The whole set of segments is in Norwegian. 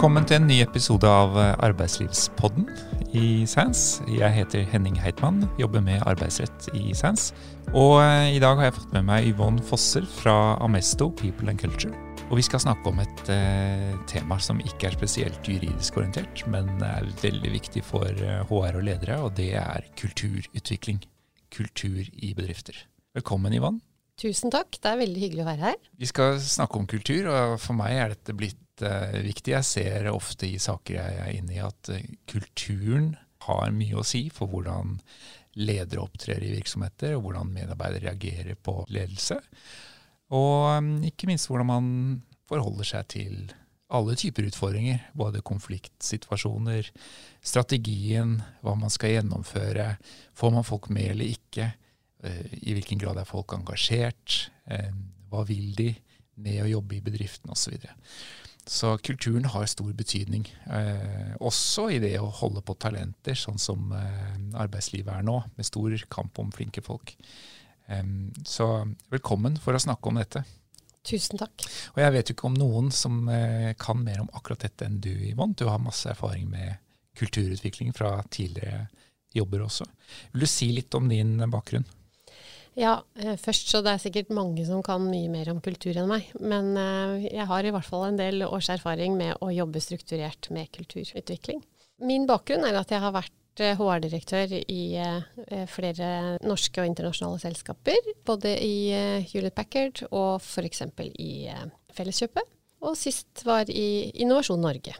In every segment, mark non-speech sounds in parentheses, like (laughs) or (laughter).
Velkommen til en ny episode av eh, Arbeidslivspodden i SANS. Jeg heter Henning Heitmann, jobber med arbeidsrett i SANS. Og eh, i dag har jeg fått med meg Yvonne Fosser fra Amesto People and Culture. Og vi skal snakke om et eh, tema som ikke er spesielt juridisk orientert, men er veldig viktig for eh, HR og ledere, og det er kulturutvikling. Kultur i bedrifter. Velkommen, Yvonne. Tusen takk, det er veldig hyggelig å være her. Vi skal snakke om kultur, og for meg er dette blitt viktig. Jeg ser ofte i saker jeg er inne i at uh, kulturen har mye å si for hvordan ledere opptrer i virksomheter, og hvordan medarbeidere reagerer på ledelse. Og um, ikke minst hvordan man forholder seg til alle typer utfordringer. Både konfliktsituasjoner, strategien, hva man skal gjennomføre. Får man folk med eller ikke? Uh, I hvilken grad er folk engasjert? Hva vil de med å jobbe i bedriften osv. Så, kulturen har stor betydning, eh, også i det å holde på talenter, sånn som eh, arbeidslivet er nå, med stor kamp om flinke folk. Eh, så velkommen for å snakke om dette. Tusen takk. Og jeg vet jo ikke om noen som eh, kan mer om akkurat dette enn du, Yvonne. Du har masse erfaring med kulturutvikling fra tidligere jobber også. Vil du si litt om din bakgrunn? Ja, eh, først så det er sikkert mange som kan mye mer om kultur enn meg. Men eh, jeg har i hvert fall en del års erfaring med å jobbe strukturert med kulturutvikling. Min bakgrunn er at jeg har vært HR-direktør eh, i flere norske og internasjonale selskaper. Både i Hewlett Packard og f.eks. i Felleskjøpet. Og sist var i Innovasjon Norge.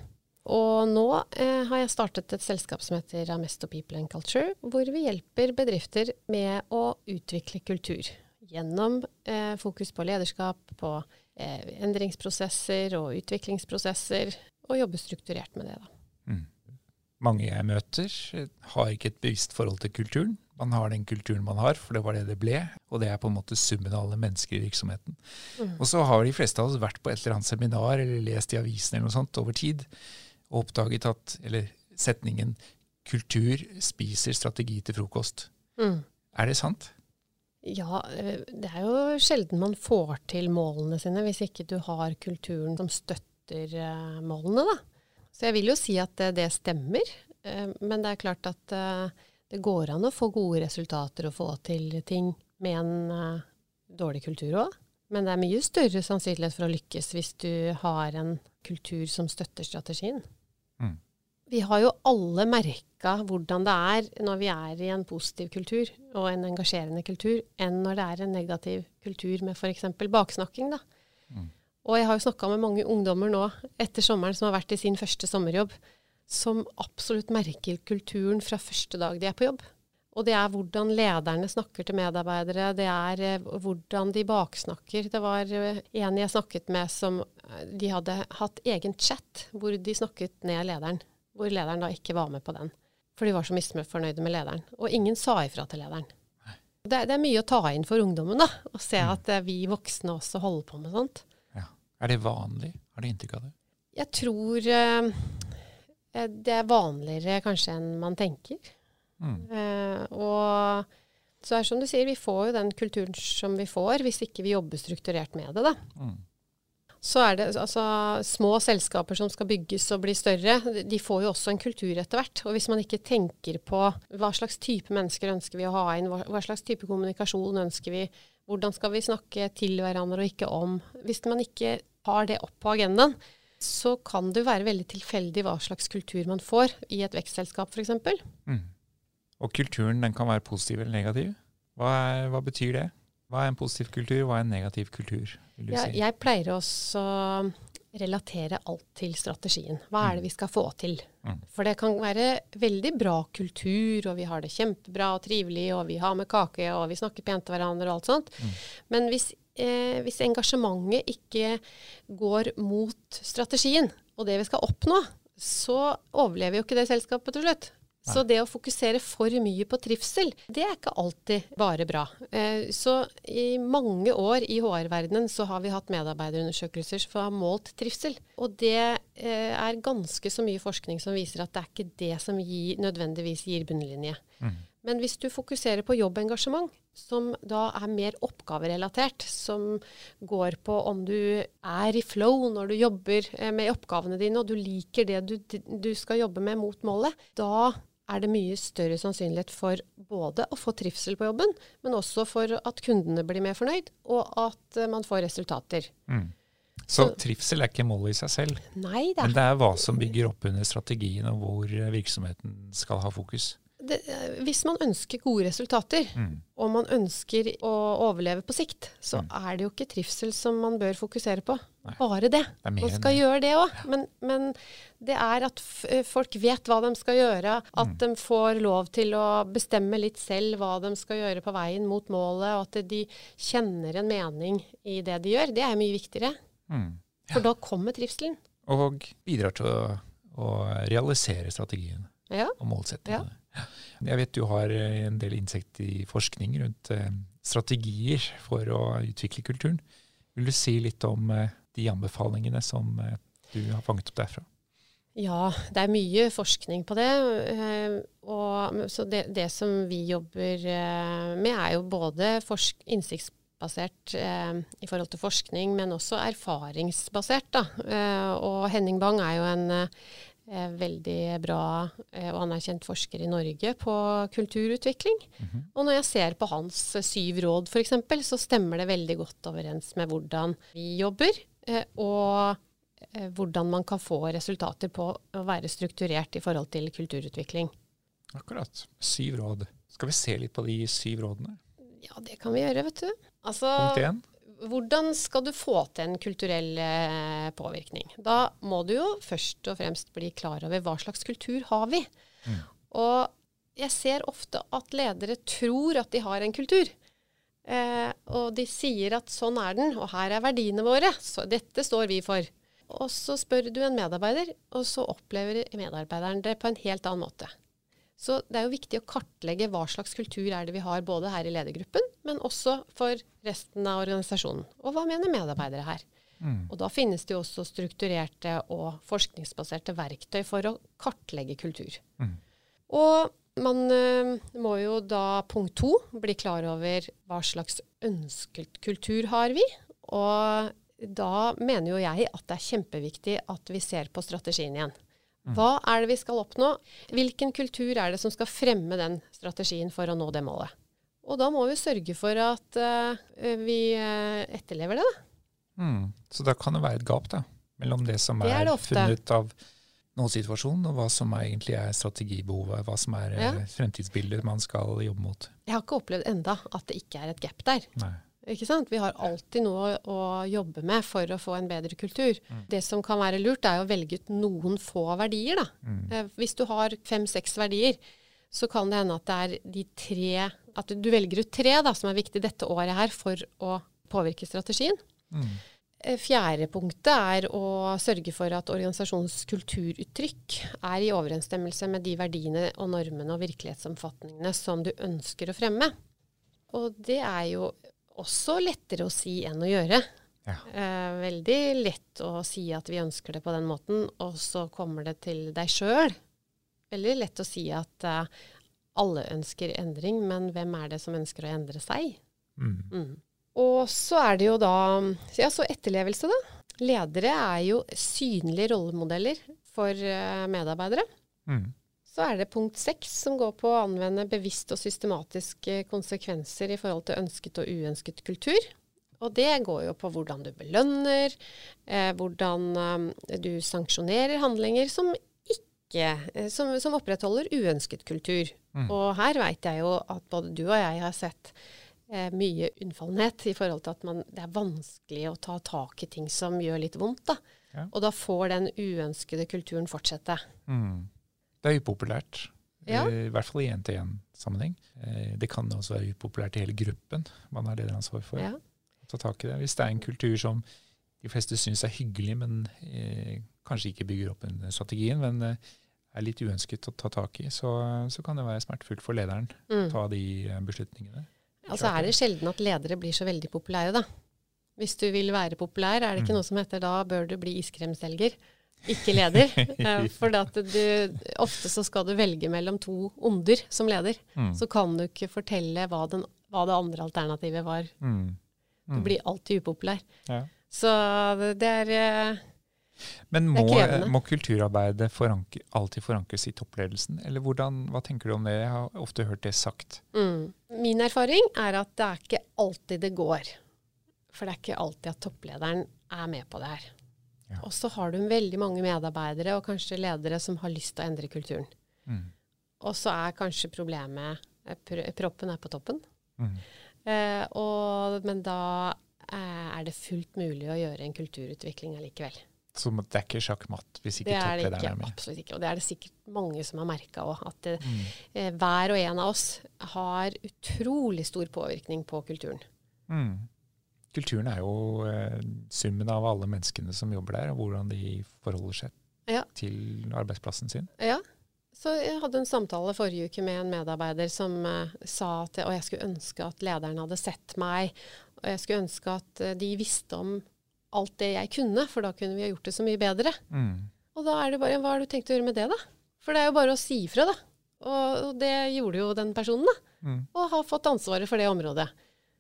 Og nå eh, har jeg startet et selskap som heter Amesto People and Culture, hvor vi hjelper bedrifter med å utvikle kultur. Gjennom eh, fokus på lederskap, på eh, endringsprosesser og utviklingsprosesser, og jobbe strukturert med det. da. Mm. Mange jeg møter, har ikke et bevisst forhold til kulturen. Man har den kulturen man har, for det var det det ble. Og det er på en måte summen av alle mennesker i virksomheten. Mm. Og så har de fleste av oss vært på et eller annet seminar eller lest i avisen eller noe sånt over tid og oppdaget at Eller setningen 'kultur spiser strategi til frokost'. Mm. Er det sant? Ja, eh, det er jo sjelden man får til målene sine hvis ikke du har kulturen som støtter eh, målene, da. Så jeg vil jo si at det, det stemmer. Eh, men det er klart at det går an å få gode resultater og få til ting med en dårlig kultur òg. Men det er mye større sannsynlighet for å lykkes hvis du har en kultur som støtter strategien. Vi har jo alle merka hvordan det er når vi er i en positiv kultur og en engasjerende kultur, enn når det er en negativ kultur med f.eks. baksnakking. Da. Mm. Og jeg har jo snakka med mange ungdommer nå etter sommeren som har vært i sin første sommerjobb, som absolutt merker kulturen fra første dag de er på jobb. Og det er hvordan lederne snakker til medarbeidere, det er eh, hvordan de baksnakker. Det var eh, en jeg snakket med som eh, De hadde hatt egen chat hvor de snakket ned lederen. Hvor lederen da ikke var med på den. For de var så misfornøyde med lederen. Og ingen sa ifra til lederen. Det, det er mye å ta inn for ungdommen, da. Å se mm. at vi voksne også holder på med sånt. Ja. Er det vanlig? Har du inntrykk av det? Jeg tror eh, det er vanligere kanskje enn man tenker. Mm. Uh, og så er det som du sier, vi får jo den kulturen som vi får, hvis ikke vi jobber strukturert med det. da. Mm. Så er det altså små selskaper som skal bygges og bli større, de får jo også en kultur etter hvert. Og hvis man ikke tenker på hva slags type mennesker ønsker vi å ha inn, hva, slags type kommunikasjon ønsker vi, hvordan skal vi snakke til hverandre og ikke om Hvis man ikke har det opp på agendaen, så kan det jo være veldig tilfeldig hva slags kultur man får i et vekstselskap f.eks. Mm. Og kulturen den kan være positiv eller negativ. Hva, er, hva betyr det? Hva er en positiv kultur, hva er en negativ kultur? Ja, si? Jeg pleier også å relatere alt til strategien. Hva er det mm. vi skal få til? Mm. For det kan være veldig bra kultur, og vi har det kjempebra og trivelig, og vi har med kake, og vi snakker pent til hverandre og alt sånt. Mm. Men hvis, eh, hvis engasjementet ikke går mot strategien og det vi skal oppnå, så overlever jo ikke det selskapet til slutt. Så det å fokusere for mye på trivsel, det er ikke alltid bare bra. Eh, så i mange år i HR-verdenen så har vi hatt medarbeiderundersøkelser som har målt trivsel. Og det eh, er ganske så mye forskning som viser at det er ikke det som gir, nødvendigvis gir bunnlinje. Mm. Men hvis du fokuserer på jobbengasjement, som da er mer oppgaverelatert, som går på om du er i flow når du jobber eh, med oppgavene dine, og du liker det du, du skal jobbe med mot målet, da er det mye større sannsynlighet for både å få trivsel på jobben, men også for at kundene blir mer fornøyd, og at man får resultater. Mm. Så, så trivsel er ikke målet i seg selv, Nei det er, men det er hva som bygger opp under strategien, og hvor virksomheten skal ha fokus? Det, hvis man ønsker gode resultater, mm. og man ønsker å overleve på sikt, så mm. er det jo ikke trivsel som man bør fokusere på. Nei. Bare det. det man skal det. gjøre det òg. Men, men, det er at folk vet hva de skal gjøre, at mm. de får lov til å bestemme litt selv hva de skal gjøre på veien mot målet, og at de kjenner en mening i det de gjør. Det er mye viktigere. Mm. Ja. For da kommer trivselen. Og bidrar til å, å realisere strategien ja. og målsettingene. Ja. Jeg vet du har eh, en del innsikt i forskning rundt eh, strategier for å utvikle kulturen. Vil du si litt om eh, de anbefalingene som eh, du har fanget opp derfra? Ja, det er mye forskning på det. Eh, og, så det, det, som vi jobber eh, med, er jo både innsiktsbasert eh, i forhold til forskning, men også erfaringsbasert. Da. Og Henning Bang er jo en veldig bra og anerkjent forsker i Norge på kulturutvikling. Mm -hmm. Og når jeg ser på hans syv råd f.eks., så stemmer det veldig godt overens med hvordan vi jobber, og hvordan man kan få resultater på å være strukturert i forhold til kulturutvikling. Akkurat. Syv råd. Skal vi se litt på de syv rådene? Ja, det kan vi gjøre, vet du. Altså, Punkt én. Hvordan skal du få til en kulturell eh, påvirkning? Da må du jo først og fremst bli klar over hva slags kultur har vi. Mm. Og jeg ser ofte at ledere tror at de har en kultur. Eh, og de sier at sånn er den, og her er verdiene våre. Så dette står vi for. Og så spør du en medarbeider, og så opplever medarbeideren det på en helt annen måte. Så det er jo viktig å kartlegge hva slags kultur er det vi har både her i ledergruppen, men også for resten av organisasjonen. Og hva mener medarbeidere her? Mm. Og da finnes det jo også strukturerte og forskningsbaserte verktøy for å kartlegge kultur. Mm. Og man uh, må jo da punkt to bli klar over hva slags ønsket kultur har vi. Og da mener jo jeg at det er kjempeviktig at vi ser på strategien igjen. Mm. Hva er det vi skal oppnå? Hvilken kultur er det som skal fremme den strategien for å nå det målet? Og da må vi sørge for at uh, vi uh, etterlever det. Da. Mm. Så da kan det være et gap da, mellom det som det er, er funnet av nå-situasjonen, og hva som er, egentlig er strategibehovet, hva som er ja. fremtidsbildet man skal jobbe mot. Jeg har ikke opplevd enda at det ikke er et gap der. Nei. Ikke sant? Vi har alltid noe å, jobbe med for å få en bedre kultur. Mm. Det som kan være lurt, er å velge ut noen få verdier. Mm. Eh, hvis du har fem-seks verdier, så kan det hende at det er de tre At du velger ut tre da, som er viktig dette året her for å påvirke strategien. Mm. Eh, fjerde punktet er å sørge for at organisasjonens kulturuttrykk er i overensstemmelse med de verdiene og normene og virkelighetsomfatningene som du ønsker å fremme. Og det er jo også lettere å si enn å gjøre. Ja. Eh, veldig lett å si at vi ønsker det på den måten, og så kommer det til deg sjøl. Veldig lett å si at eh, alle ønsker endring, men hvem er det som ønsker å endre seg? Mm. Mm. Og så er det jo da Ja, så etterlevelse, da. Ledere er jo synlige rollemodeller for uh, medarbeidere. Mm så er det punkt seks, som går på å anvende bevisst og systematiske konsekvenser i forhold til ønsket og uønsket kultur. Og det går jo på hvordan du belønner, eh, hvordan eh, du sanksjonerer handlinger som ikke eh, som, som, opprettholder uønsket kultur. Mm. Og her veit jeg jo at både du og jeg har sett eh, mye unnfallenhet i forhold til at man, det er vanskelig å ta tak i ting som gjør litt vondt. da. Ja. Og da får den uønskede kulturen fortsette. Mm. Det er upopulært. Ja. I hvert fall i én-til-én-sammenheng. Eh, det kan også være upopulært i hele gruppen man har lederansvar for. Ja. Ta tak i det. Hvis det er en kultur som de fleste syns er hyggelig, men eh, kanskje ikke bygger opp en strategien, men eh, er litt uønsket å ta tak i, så, så kan det være smertefullt for lederen å mm. ta de eh, beslutningene. Altså er det sjelden at ledere blir så veldig populære, da. Hvis du vil være populær, er det ikke mm. noe som heter da bør du bli iskremselger. ikke leder. (laughs) For at du, ofte så skal du velge mellom to onder som leder. Mm. Så kan du ikke fortelle hva, den, hva det andre alternativet var. Mm. Du Mm. blir alltid upopulær. Ja. Så det er eh, Men må, må kulturarbeidet forankre, alltid forankres i toppledelsen? Eller hvordan, hva tenker du om det? Jeg har ofte hørt det sagt. mm. Min erfaring er at det er ikke alltid det går. For det er ikke alltid at topplederen er med på det her. Ja. Og så har du veldig mange medarbeidere og kanskje ledere som har lyst til å endre kulturen. Mm. Og så er kanskje problemet eh, pr proppen er på toppen. Mm. Eh, og, men da eh, er det fullt mulig å gjøre en kulturutvikling allikevel. Så det er ikke sjakkmatt hvis ikke Det er det ikke, er med? absolutt ikke. Og det er det sikkert mange som har merka òg. At det, Mm. eh, hver og en av oss har utrolig stor påvirkning på kulturen. Mm. Kulturen er jo eh, summen av alle menneskene som jobber der, og hvordan de forholder seg Ja. til arbeidsplassen sin. Ja. Så jeg hadde en samtale forrige uke med en medarbeider som eh, sa at og jeg skulle ønske at lederen hadde sett meg, og jeg skulle ønske at eh, de visste om alt det jeg kunne, for da kunne vi ha gjort det så mye bedre. Mm. Og da er det bare, hva har du tenkt å gjøre med det, da? For det er jo bare å si ifra, da. Og, og det gjorde jo den personen, da. Mm. Og har fått ansvaret for det området.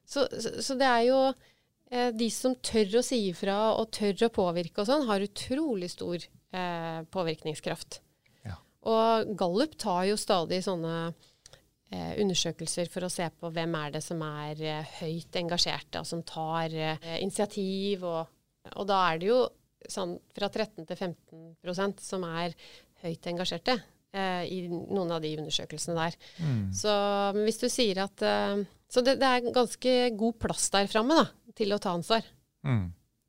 Så, så, så det er jo eh, de som tør å si ifra og tør å påvirke og sånn, har utrolig stor eh, påvirkningskraft. Ja. Og Gallup tar jo stadig sånne eh, undersøkelser for å se på hvem er det som er eh, høyt engasjerte, og som tar eh, initiativ. Og, og da er det jo sånn fra 13 til 15% som er høyt engasjerte eh, i noen av de undersøkelsene der. Mm. Så men hvis du sier at eh, Så det, det er ganske god plass der framme da, til å ta ansvar. Mm.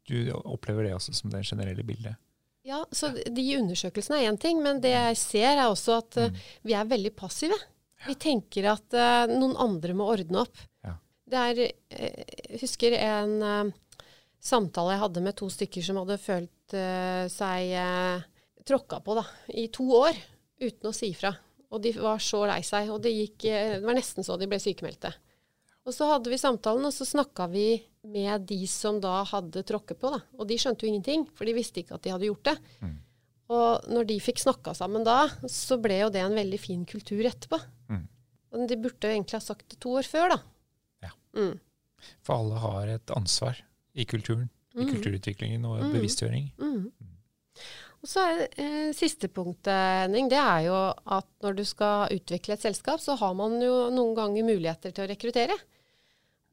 Du opplever det også som det generelle bildet? Ja, så de undersøkelsene er én ting, men det jeg ser er også at eh, Mm. vi er veldig passive. Vi tenker at eh, noen andre må ordne opp. Ja. Det er eh, Jeg husker en eh, samtale jeg hadde med to stykker som hadde følt uh, seg uh, tråkka på da, i to år uten å si ifra. Og de var så lei seg. Og det, gikk, uh, det var nesten så de ble sykemeldte. Og så hadde vi samtalen, og så snakka vi med de som da hadde tråkket på. Da. Og de skjønte jo ingenting, for de visste ikke at de hadde gjort det. Mm. Og når de fikk snakka sammen da, så ble jo det en veldig fin kultur etterpå. Mm. Og de burde jo egentlig ha sagt det to år før, da. Ja. Mm. For alle har et ansvar i kulturen, i Mm. kulturutviklingen og Mm. bevisstgjøring. Mm. Og så er eh, Siste punktet, Henning, det er jo at når du skal utvikle et selskap, så har man jo noen ganger muligheter til å rekruttere.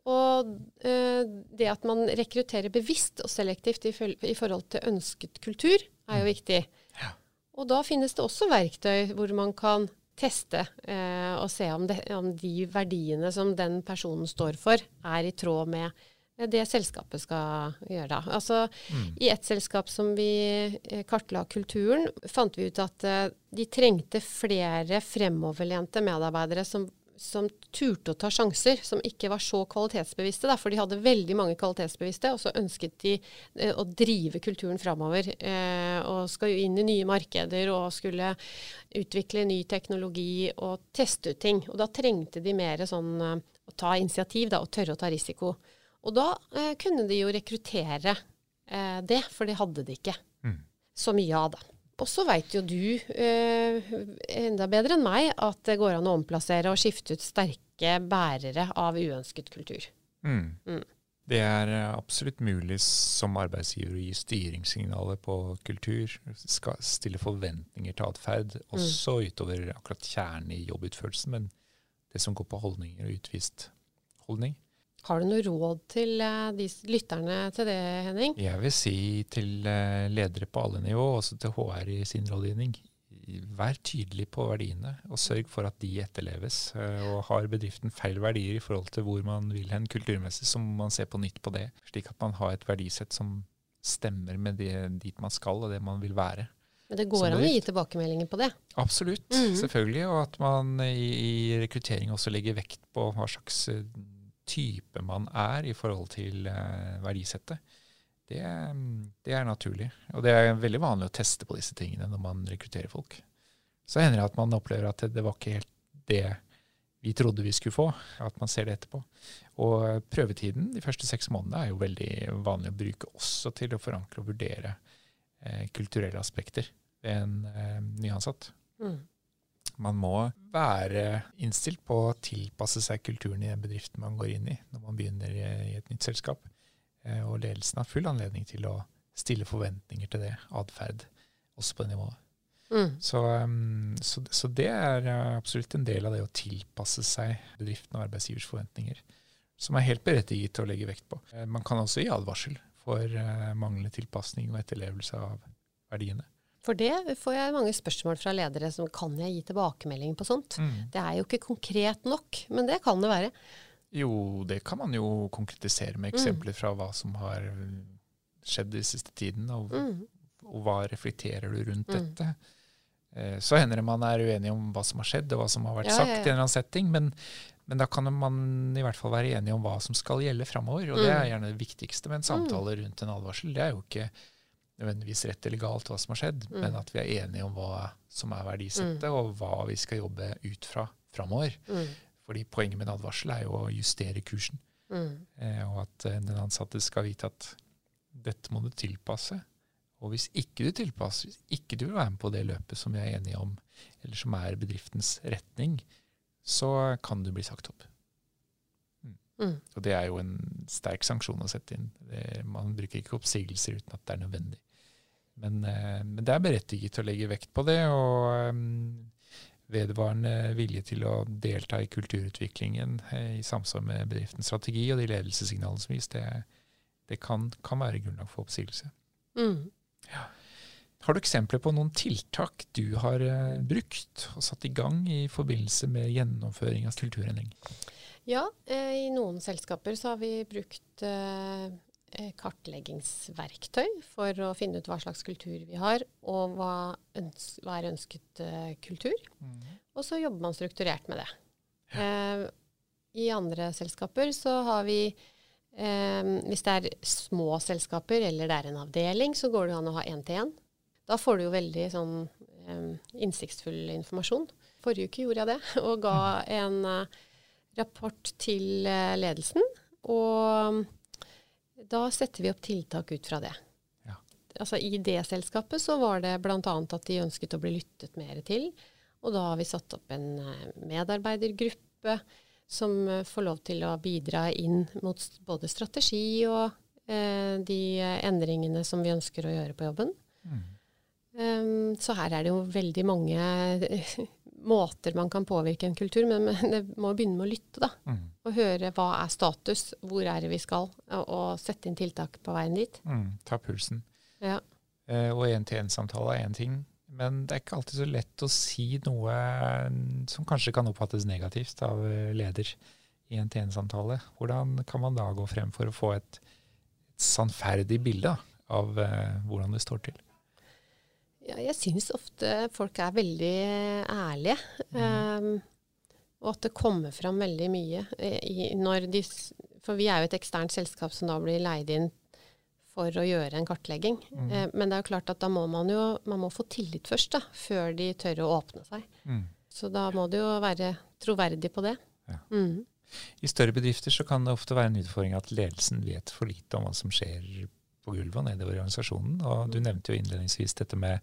Og eh, det at man rekrutterer bevisst og selektivt i, i forhold til ønsket kultur, er jo viktig. Ja. Og da finnes det også verktøy hvor man kan teste eh, og se om, det, om de verdiene som den personen står for, er i tråd med det selskapet skal gjøre. da. Altså, Mm. I et selskap som vi eh, kartla kulturen, fant vi ut at eh, de trengte flere fremoverlente medarbeidere som, som turte å ta sjanser, som ikke var så kvalitetsbevisste. Da, for de hadde veldig mange kvalitetsbevisste, og så ønsket de eh, å drive kulturen framover. Eh, og skal jo inn i nye markeder og skulle utvikle ny teknologi og teste ut ting. Og da trengte de mer sånn å ta initiativ da, og tørre å ta risiko. Og da eh, kunne de jo rekruttere eh, det, for det hadde de ikke Mm. så mye av. det. Og så veit jo du eh, enda bedre enn meg at det går an å omplassere og skifte ut sterke bærere av uønsket kultur. Mm. Mm. Det er eh, absolutt mulig som arbeidsgiver å gi styringssignaler på kultur, skal stille forventninger til atferd, også utover akkurat kjernen i jobbutførelsen, men det som går på holdninger og utvist holdning. Har du noe råd til eh, de lytterne til det, Henning? Jeg vil si til eh, ledere på alle nivå, også til HR i sin rådgivning, vær tydelig på verdiene, og sørg for at de etterleves. Eh, Og har bedriften feil verdier i forhold til hvor man vil hen kulturmessig, så må man se på nytt på det, slik at man har et verdisett som stemmer med det, dit man skal, og det man vil være. Men det går an å gi tilbakemeldinger på det. Absolutt, Mhm. selvfølgelig. Og at man i, i rekruttering også legger vekt på hva slags type man er i forhold til eh, verdisettet. Det, det er naturlig. Og det er veldig vanlig å teste på disse tingene når man rekrutterer folk. Så hender det at man opplever at det, var ikke helt det vi trodde vi skulle få. At man ser det etterpå. Og prøvetiden de første seks månedene er jo veldig vanlig å bruke også til å forankre og vurdere eh, kulturelle aspekter ved en eh, nyansatt. Mm. Man må være innstilt på å tilpasse seg kulturen i den bedriften man går inn i når man begynner i, et nytt selskap. Eh, og ledelsen har full anledning til å stille forventninger til det, atferd, også på det nivået. Mm. Så, um, så, så det er uh, absolutt en del av det å tilpasse seg bedriften og arbeidsgivers forventninger, som er helt berettiget til å legge vekt på. Eh, Man kan også gi advarsel for manglende tilpasning og etterlevelse av verdiene. For det får jeg mange spørsmål fra ledere som kan jeg gi tilbakemelding på sånt. Mm. Det er jo ikke konkret nok, men det kan det være. Jo, det kan man jo konkretisere med eksempler fra hva som har skjedd de siste tiden, og, Mm. og hva reflekterer du rundt Mm. dette. Eh, Så hender det man er uenig om hva som har skjedd, og hva som har vært Ja, sagt ja, ja. i en eller annen setting, men, men da kan man i hvert fall være enig om hva som skal gjelde framover. Og det er Mm. gjerne det viktigste med en samtale rundt en advarsel. Det er jo ikke nødvendigvis rett eller galt hva som har skjedd, Mm. men at vi er enige om hva som er verdisettet, og hva vi skal jobbe ut fra framover. Mm. Fordi poenget med en advarsel er jo å justere kursen. Mm. Eh, og at eh, den ansatte skal vite at dette må du tilpasse. Og hvis ikke du tilpasser, hvis ikke du vil være med på det løpet som vi er enige om, eller som er bedriftens retning, så kan du bli sagt opp. Mm. Og det er jo en sterk sanksjon å sette inn. Det, man bruker ikke oppsigelser uten at det er nødvendig. Men, eh, men det er berettiget til å legge vekt på det, og um, vedvarende vilje til å delta i kulturutviklingen eh, i samsvar med bedriftens strategi og de ledelsessignalene som gis, det, det kan, kan være grunnlag for oppsigelse. Mm. Har du eksempler på noen tiltak du har eh, brukt og satt i gang i forbindelse med gjennomføring av kulturendring? Ja, eh, i noen selskaper så har vi brukt eh, eh, kartleggingsverktøy for å finne ut hva slags kultur vi har, og hva, øns hva er ønsket uh, kultur. Og så jobber man strukturert med det. Eh, I andre selskaper så har vi eh, Hvis det er små selskaper eller det er en avdeling, så går det an å ha én-til-én. Da får du jo veldig sånn eh, innsiktsfull informasjon. Forrige uke gjorde jeg det, (laughs) og ga en uh, rapport til uh, ledelsen. Og da setter vi opp tiltak ut fra det. Ja. Altså I det selskapet så var det bl.a. at de ønsket å bli lyttet mer til. Og da har vi satt opp en eh, medarbeidergruppe som eh, får lov til å bidra inn mot både strategi og eh, de endringene som vi ønsker å gjøre på jobben. Mm. Um, så her er det jo veldig mange eh, måter man kan påvirke en kultur, men det må begynne med å lytte, da. Mm. Og høre hva er status, hvor er det vi skal, og, og sette inn tiltak på veien dit. Mm. Ta pulsen. Ja. Eh, og én-til-én-samtale er én ting, men det er ikke alltid så lett å si noe som kanskje kan oppfattes negativt av eh, leder i en TN-samtale. Hvordan kan man da gå frem for å få et, et sannferdig bilde av eh, hvordan det står til? Ja, jeg syns ofte folk er veldig ærlige. Um, og at det kommer fram veldig mye. I, når de, for vi er jo et eksternt selskap som da blir leid inn for å gjøre en kartlegging. Mm. Uh, men det er jo klart at da må man jo man må få tillit først, da, før de tør å åpne seg. Mm. Så da må det jo være troverdig på det. Ja. Mm. I større bedrifter så kan det ofte være en utfordring at ledelsen vet for lite om hva som skjer på gulvet og nedover i organisasjonen. Og du nevnte jo innledningsvis dette med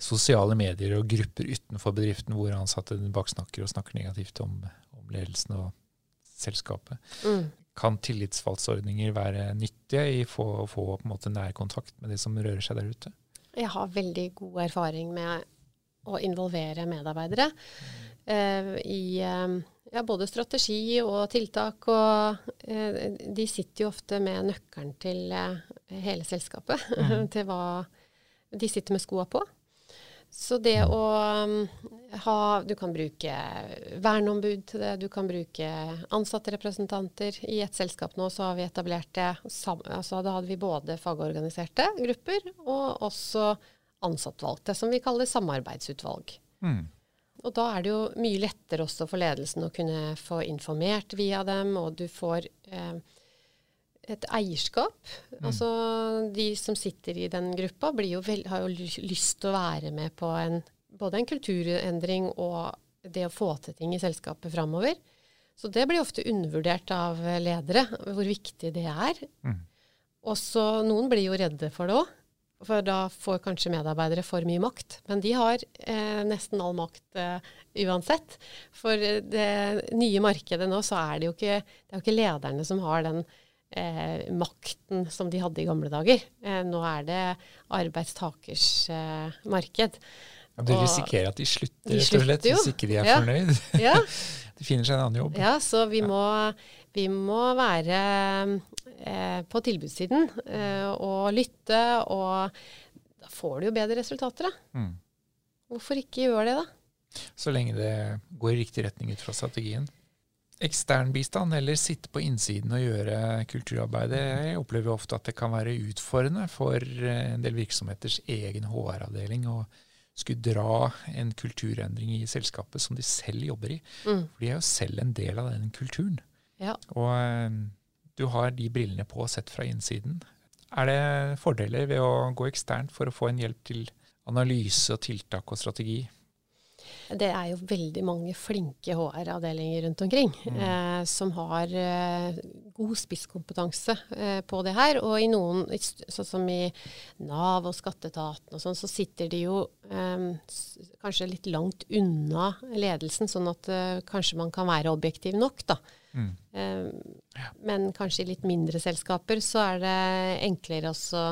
sosiale medier og grupper utenfor bedriften hvor ansatte baksnakker og snakker negativt om, om ledelsen og selskapet. Mm. Kan tillitsvalgsordninger være nyttige i å få på en måte nærkontakt med det som rører seg der ute? Jeg har veldig god erfaring med å involvere medarbeidere eh, i eh, ja, både strategi og tiltak. Og eh, de sitter jo ofte med nøkkelen til eh, hele selskapet. Mm. (laughs) til hva de sitter med skoa på. Så det å um, ha Du kan bruke verneombud til det, du kan bruke ansatterepresentanter. I et selskap nå så har vi etablert det altså Da hadde vi både fagorganiserte grupper og også ansattvalgte, som vi kaller samarbeidsutvalg. Mm. Og da er det jo mye lettere også for ledelsen å kunne få informert via dem, og du får eh, et eierskap. Altså de som sitter i den gruppa, blir jo vel, har jo lyst til å være med på en, både en kulturendring og det å få til ting i selskapet framover. Så det blir ofte undervurdert av ledere, hvor viktig det er. Mm. Og så noen blir jo redde for det òg. For da får kanskje medarbeidere for mye makt. Men de har eh, nesten all makt eh, uansett. For det nye markedet nå, så er det jo ikke, det er jo ikke lederne som har den eh, makten som de hadde i gamle dager. Eh, nå er det arbeidstakers eh, marked. Ja, du risikerer at de slutter, de slutter rett og slett, hvis ikke de er ja. fornøyd. Ja. (laughs) de finner seg en annen jobb. Ja, så vi må, vi må være på tilbudssiden eh, og lytte, og da får du jo bedre resultater, da. Mm. Hvorfor ikke gjøre det, da? Så lenge det går i riktig retning ut fra strategien. Ekstern bistand, eller sitte på innsiden og gjøre kulturarbeidet, jeg opplever ofte at det kan være utfordrende for eh, en del virksomheters egen HR-avdeling å skulle dra en kulturendring i selskapet som de selv jobber i. Mm. For de er jo selv en del av den kulturen. Ja. Og eh, du har de brillene på sett fra innsiden. Er det fordeler ved å gå eksternt for å få en hjelp til analyse og tiltak og strategi? Det er jo veldig mange flinke HR-avdelinger rundt omkring mm. eh, som har eh, god spisskompetanse eh, på det her. Og i noen, sånn som i Nav og skatteetaten og sånn, så sitter de jo eh, kanskje litt langt unna ledelsen, sånn at eh, kanskje man kan være objektiv nok, da. Mm. Eh. Men kanskje i litt mindre selskaper så er det enklere også,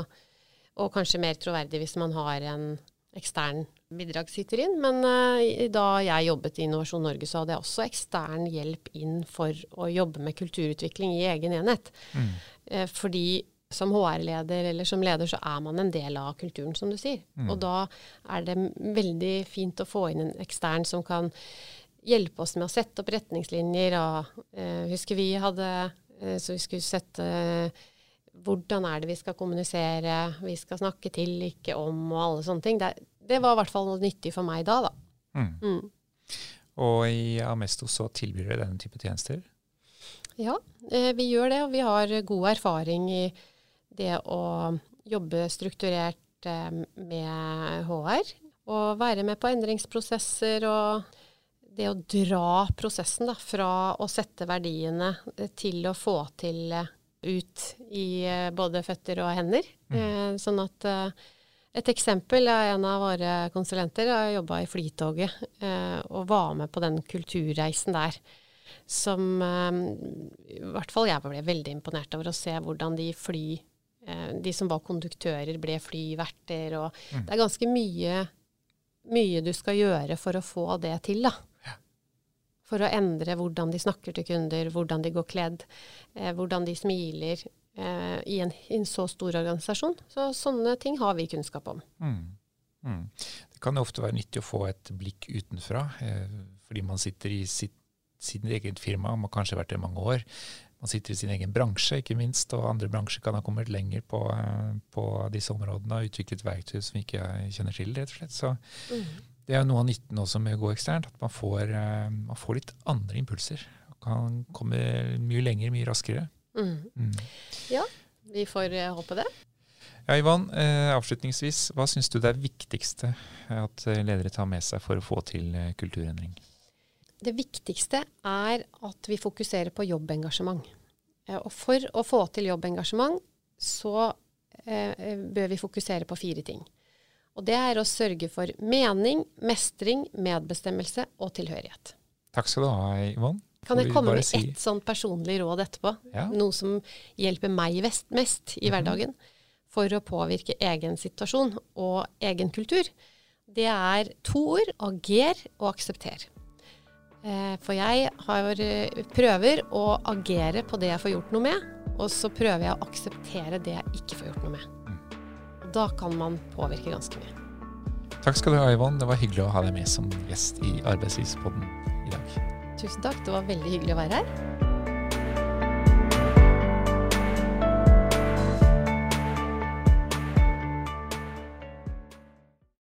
og kanskje mer troverdig hvis man har en ekstern bidragsyter inn. Men uh, da jeg jobbet i Innovasjon Norge, så hadde jeg også ekstern hjelp inn for å jobbe med kulturutvikling i egen enhet. Mm. Uh, fordi som HR-leder eller som leder, så er man en del av kulturen, som du sier. Mm. Og da er det veldig fint å få inn en ekstern som kan hjelpe oss med å sette opp retningslinjer. Og, eh, husker vi hadde Så vi skulle sette hvordan er det vi skal kommunisere, vi skal snakke til, ikke om, og alle sånne ting. Det, det var i hvert fall noe nyttig for meg da, da. Mm. Mm. Og i Amesto så tilbyr dere denne type tjenester? Ja, eh, vi gjør det. Og vi har god erfaring i det å jobbe strukturert eh, med HR. Og være med på endringsprosesser og det å dra prosessen da, fra å sette verdiene til å få til ut i eh, både føtter og hender. Mm. Sånn at et eksempel er en av våre konsulenter har jobba i Flytoget eh, og var med på den kulturreisen der. Som eh, i hvert fall jeg ble veldig imponert over å se hvordan de fly eh, De som var konduktører, ble flyverter. Og mm. det er ganske mye, mye, du skal gjøre for å få det til, da. For å endre hvordan de snakker til kunder, hvordan de går kledd, eh, hvordan de smiler, eh, i, en, i, en, så stor organisasjon. Så sånne ting har vi kunnskap om. Mm. Mm. Det kan ofte være nyttig å få et blikk utenfra, eh, fordi man sitter i sitt, sitt eget firma, man har kanskje vært det i mange år. Man sitter i sin egen bransje, ikke minst, og andre bransjer kan ha kommet lenger på, eh, på disse områdene og utviklet verktøy som ikke jeg kjenner til, rett og slett. Så mm. Det er noe av nytten også med å gå eksternt, at man får, eh, man får litt andre impulser. Man kan komme mye lenger, mye raskere. Mm. Mm. Ja, vi får uh, håpe det. Ja, Ivan, eh, avslutningsvis, hva syns du det er viktigste at eh, ledere tar med seg for å få til eh, kulturendring? Det viktigste er at vi fokuserer på jobbengasjement. Eh, og for å få til jobbengasjement, så eh, bør vi fokusere på fire ting. Og det er å sørge for mening, mestring, medbestemmelse og tilhørighet. Takk skal du ha, Yvonne. Kan jeg komme med si. ett sånn personlig råd etterpå? Ja. Noe som hjelper meg mest i mhm. hverdagen for å påvirke egen situasjon og egen kultur. Det er to ord ager og aksepter. Eh, for jeg har, eh, prøver å agere på det jeg får gjort noe med, og så prøver jeg å akseptere det jeg ikke får gjort noe med. Da kan man påvirke ganske mye. Takk skal du ha, Yvonne. Det var hyggelig å ha deg med som gjest i Arbeidslivspodden i dag. Tusen takk. Det var veldig hyggelig å være her.